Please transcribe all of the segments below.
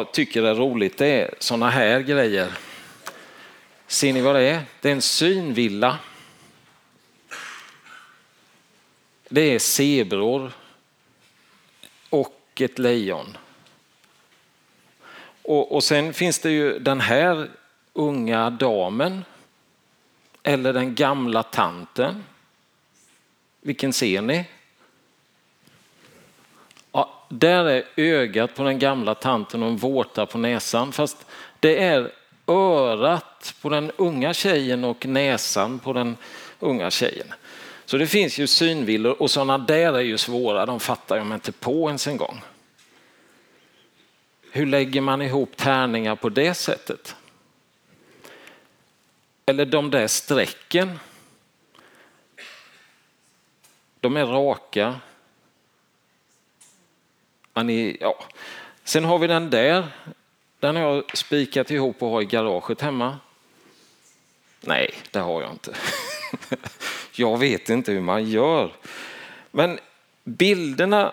jag tycker är roligt det är sådana här grejer. Ser ni vad det är? Det är en synvilla. Det är zebror och ett lejon. Och, och sen finns det ju den här unga damen eller den gamla tanten. Vilken ser ni? Där är ögat på den gamla tanten och en vårta på näsan. Fast det är örat på den unga tjejen och näsan på den unga tjejen. Så det finns ju synvillor och sådana där är ju svåra, de fattar jag mig inte på ens en gång. Hur lägger man ihop tärningar på det sättet? Eller de där strecken. De är raka. Ja. Sen har vi den där. Den har jag spikat ihop och har i garaget hemma. Nej, det har jag inte. Jag vet inte hur man gör. Men bilderna,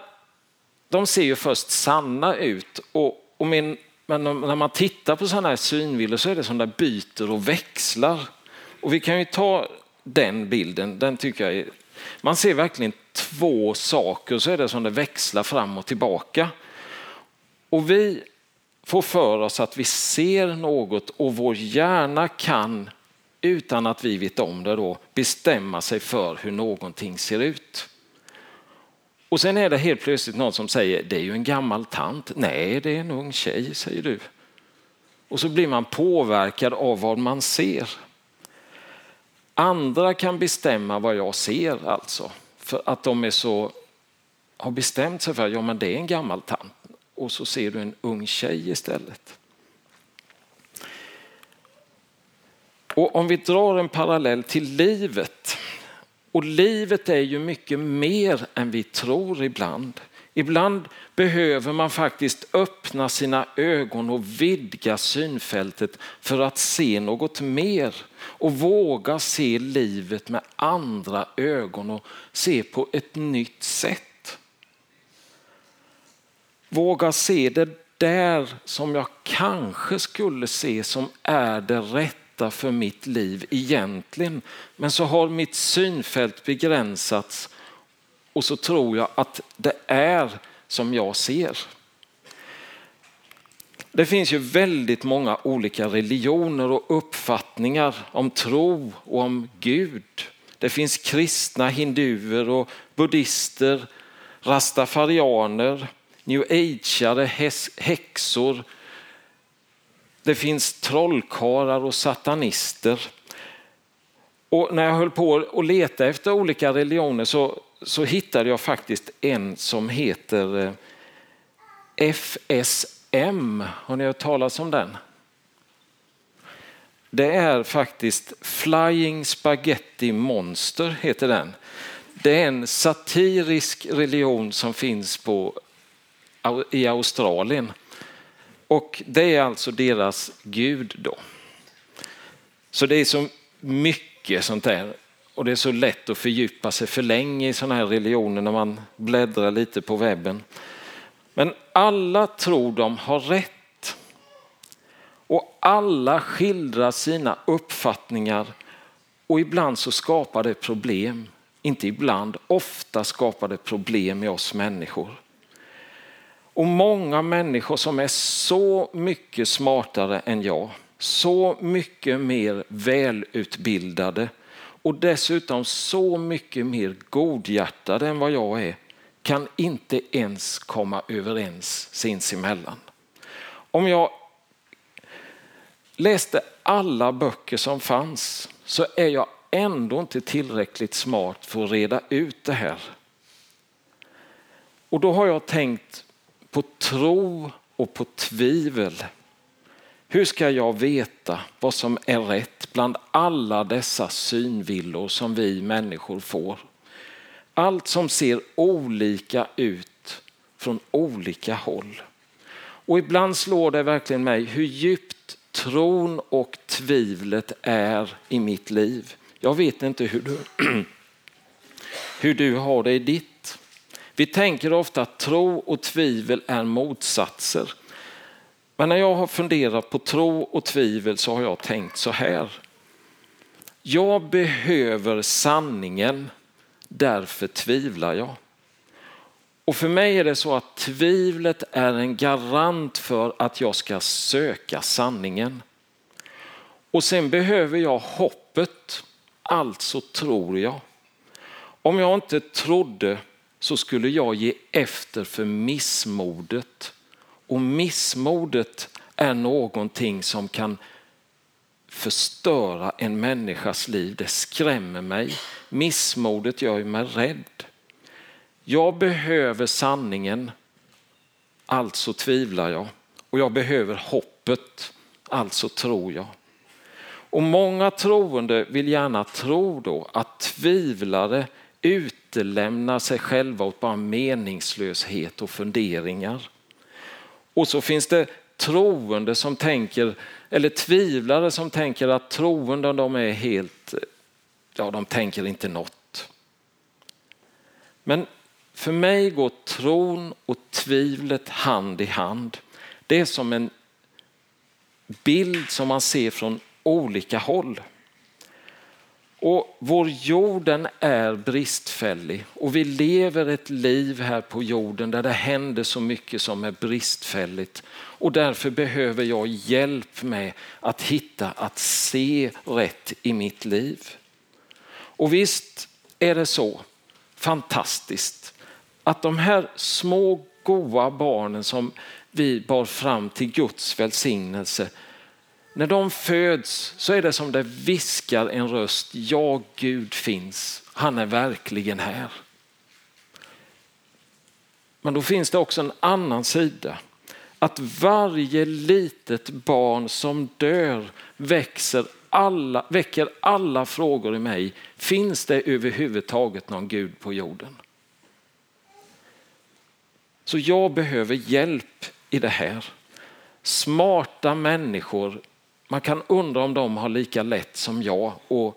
de ser ju först sanna ut. Och, och min, men när man tittar på sådana här synvillor så är det som där byter och växlar. Och vi kan ju ta den bilden, den tycker jag är, man ser verkligen två saker så är det som det växlar fram och tillbaka. Och vi får för oss att vi ser något och vår hjärna kan utan att vi vet om det då bestämma sig för hur någonting ser ut. Och sen är det helt plötsligt någon som säger det är ju en gammal tant. Nej, det är en ung tjej, säger du. Och så blir man påverkad av vad man ser. Andra kan bestämma vad jag ser alltså. För att de är så, har bestämt sig för att ja, men det är en gammal tant. Och så ser du en ung tjej istället. Och om vi drar en parallell till livet. Och livet är ju mycket mer än vi tror ibland. Ibland behöver man faktiskt öppna sina ögon och vidga synfältet för att se något mer och våga se livet med andra ögon och se på ett nytt sätt. Våga se det där som jag kanske skulle se som är det rätta för mitt liv egentligen. Men så har mitt synfält begränsats och så tror jag att det är som jag ser. Det finns ju väldigt många olika religioner och uppfattningar om tro och om Gud. Det finns kristna, hinduer och buddhister, rastafarianer, new ageare, häxor, det finns trollkarlar och satanister. Och när jag höll på att leta efter olika religioner så, så hittade jag faktiskt en som heter eh, FSM. Har ni hört talas om den? Det är faktiskt Flying Spaghetti Monster heter den. Det är en satirisk religion som finns på, i Australien. Och det är alltså deras gud då. Så det är så mycket sånt där och det är så lätt att fördjupa sig för länge i sådana här religioner när man bläddrar lite på webben. Men alla tror de har rätt. Och alla skildrar sina uppfattningar och ibland så skapar det problem. Inte ibland, ofta skapar det problem i oss människor. Och många människor som är så mycket smartare än jag, så mycket mer välutbildade och dessutom så mycket mer godhjärtade än vad jag är, kan inte ens komma överens sinsemellan. Om jag läste alla böcker som fanns så är jag ändå inte tillräckligt smart för att reda ut det här. Och då har jag tänkt på tro och på tvivel. Hur ska jag veta vad som är rätt bland alla dessa synvillor som vi människor får? Allt som ser olika ut från olika håll. Och ibland slår det verkligen mig hur djupt tron och tvivlet är i mitt liv. Jag vet inte hur du, hur du har det i ditt. Vi tänker ofta att tro och tvivel är motsatser. Men när jag har funderat på tro och tvivel så har jag tänkt så här. Jag behöver sanningen, därför tvivlar jag. Och för mig är det så att tvivlet är en garant för att jag ska söka sanningen. Och sen behöver jag hoppet, alltså tror jag. Om jag inte trodde så skulle jag ge efter för missmodet. Och missmodet är någonting som kan förstöra en människas liv. Det skrämmer mig. Missmodet gör mig rädd. Jag behöver sanningen, alltså tvivlar jag. Och jag behöver hoppet, alltså tror jag. Och många troende vill gärna tro då att tvivlare utelämnar sig själva åt bara meningslöshet och funderingar. Och så finns det troende som tänker, eller tvivlare som tänker att troende de är helt, ja de tänker inte något. Men för mig går tron och tvivlet hand i hand. Det är som en bild som man ser från olika håll. Och vår jorden är bristfällig och vi lever ett liv här på jorden där det händer så mycket som är bristfälligt. Och därför behöver jag hjälp med att hitta, att se rätt i mitt liv. Och visst är det så fantastiskt att de här små goa barnen som vi bar fram till Guds välsignelse när de föds så är det som det viskar en röst, ja Gud finns, han är verkligen här. Men då finns det också en annan sida. Att varje litet barn som dör växer alla, väcker alla frågor i mig. Finns det överhuvudtaget någon Gud på jorden? Så jag behöver hjälp i det här. Smarta människor man kan undra om de har lika lätt som jag att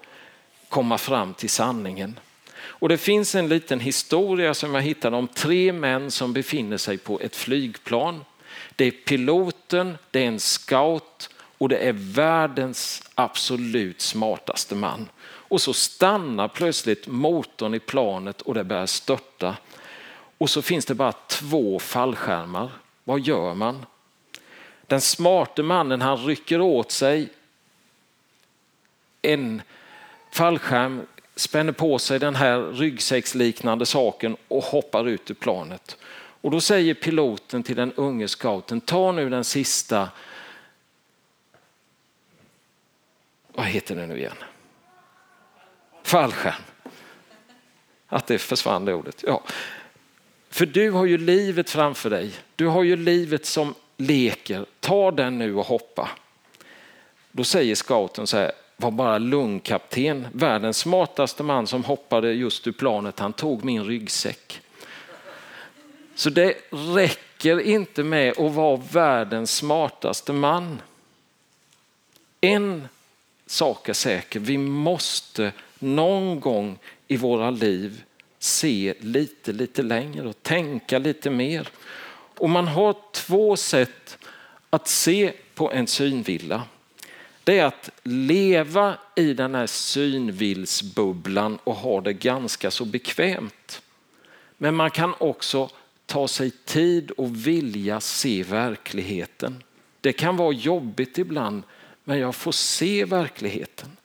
komma fram till sanningen. Och det finns en liten historia som jag hittade om tre män som befinner sig på ett flygplan. Det är piloten, det är en scout och det är världens absolut smartaste man. Och så stannar plötsligt motorn i planet och det börjar störta. Och så finns det bara två fallskärmar. Vad gör man? Den smarte mannen han rycker åt sig en fallskärm, spänner på sig den här ryggsäcksliknande saken och hoppar ut ur planet. Och då säger piloten till den unge scouten, ta nu den sista, vad heter det nu igen? Fallskärm. Att det försvann det ordet. Ja. För du har ju livet framför dig. Du har ju livet som leker, ta den nu och hoppa. Då säger scouten så här, var bara lugn kapten, världens smartaste man som hoppade just ur planet, han tog min ryggsäck. Så det räcker inte med att vara världens smartaste man. En sak är säker, vi måste någon gång i våra liv se lite, lite längre och tänka lite mer. Och man har två sätt att se på en synvilla. Det är att leva i den här synvillsbubblan och ha det ganska så bekvämt. Men man kan också ta sig tid och vilja se verkligheten. Det kan vara jobbigt ibland, men jag får se verkligheten.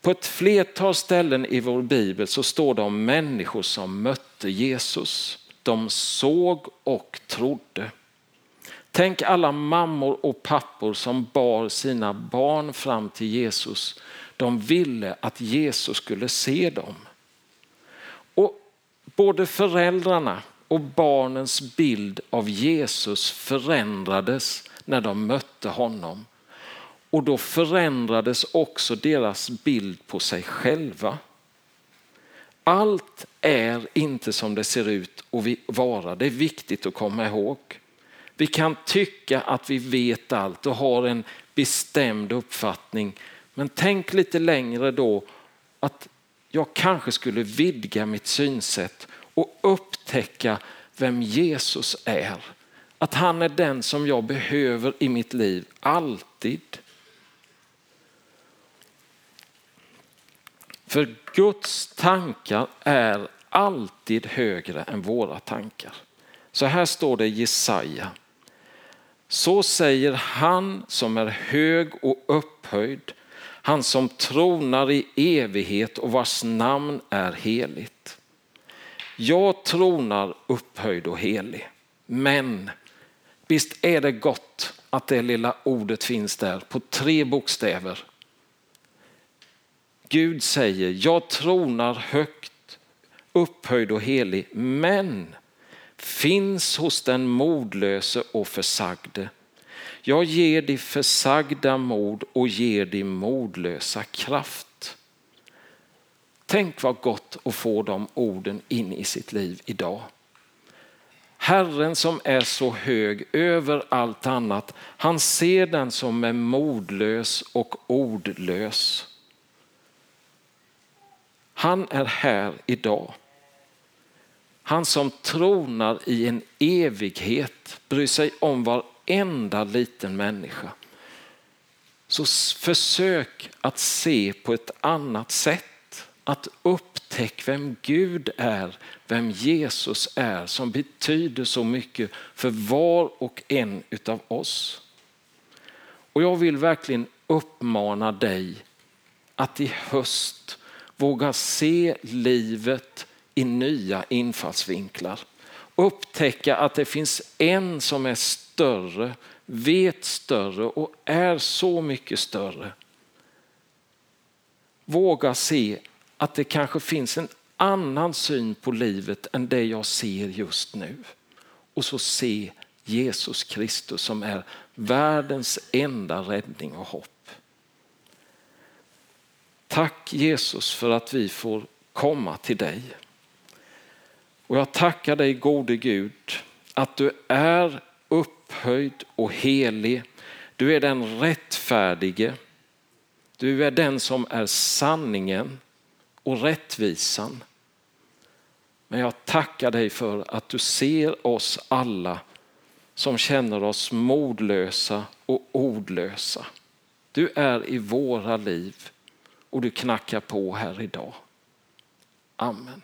På ett flertal ställen i vår bibel så står det om människor som mötte Jesus. De såg och trodde. Tänk alla mammor och pappor som bar sina barn fram till Jesus. De ville att Jesus skulle se dem. Och både föräldrarna och barnens bild av Jesus förändrades när de mötte honom. Och då förändrades också deras bild på sig själva. Allt är inte som det ser ut att vara. Det är viktigt att komma ihåg. Vi kan tycka att vi vet allt och har en bestämd uppfattning. Men tänk lite längre då att jag kanske skulle vidga mitt synsätt och upptäcka vem Jesus är. Att han är den som jag behöver i mitt liv, alltid. För Guds tankar är alltid högre än våra tankar. Så här står det i Jesaja. Så säger han som är hög och upphöjd, han som tronar i evighet och vars namn är heligt. Jag tronar upphöjd och helig, men visst är det gott att det lilla ordet finns där på tre bokstäver. Gud säger, jag tronar högt, upphöjd och helig, men finns hos den modlöse och försagde. Jag ger dig försagda mod och ger dig modlösa kraft. Tänk vad gott att få de orden in i sitt liv idag. Herren som är så hög över allt annat, han ser den som är modlös och ordlös. Han är här idag. Han som tronar i en evighet, bryr sig om varenda liten människa. Så försök att se på ett annat sätt. Att upptäcka vem Gud är, vem Jesus är som betyder så mycket för var och en utav oss. Och jag vill verkligen uppmana dig att i höst våga se livet i nya infallsvinklar. Upptäcka att det finns en som är större, vet större och är så mycket större. Våga se att det kanske finns en annan syn på livet än det jag ser just nu. Och så se Jesus Kristus som är världens enda räddning och hopp. Tack Jesus för att vi får komma till dig. Och jag tackar dig gode Gud att du är upphöjd och helig. Du är den rättfärdige. Du är den som är sanningen och rättvisan. Men jag tackar dig för att du ser oss alla som känner oss modlösa och ordlösa. Du är i våra liv och du knackar på här idag. Amen.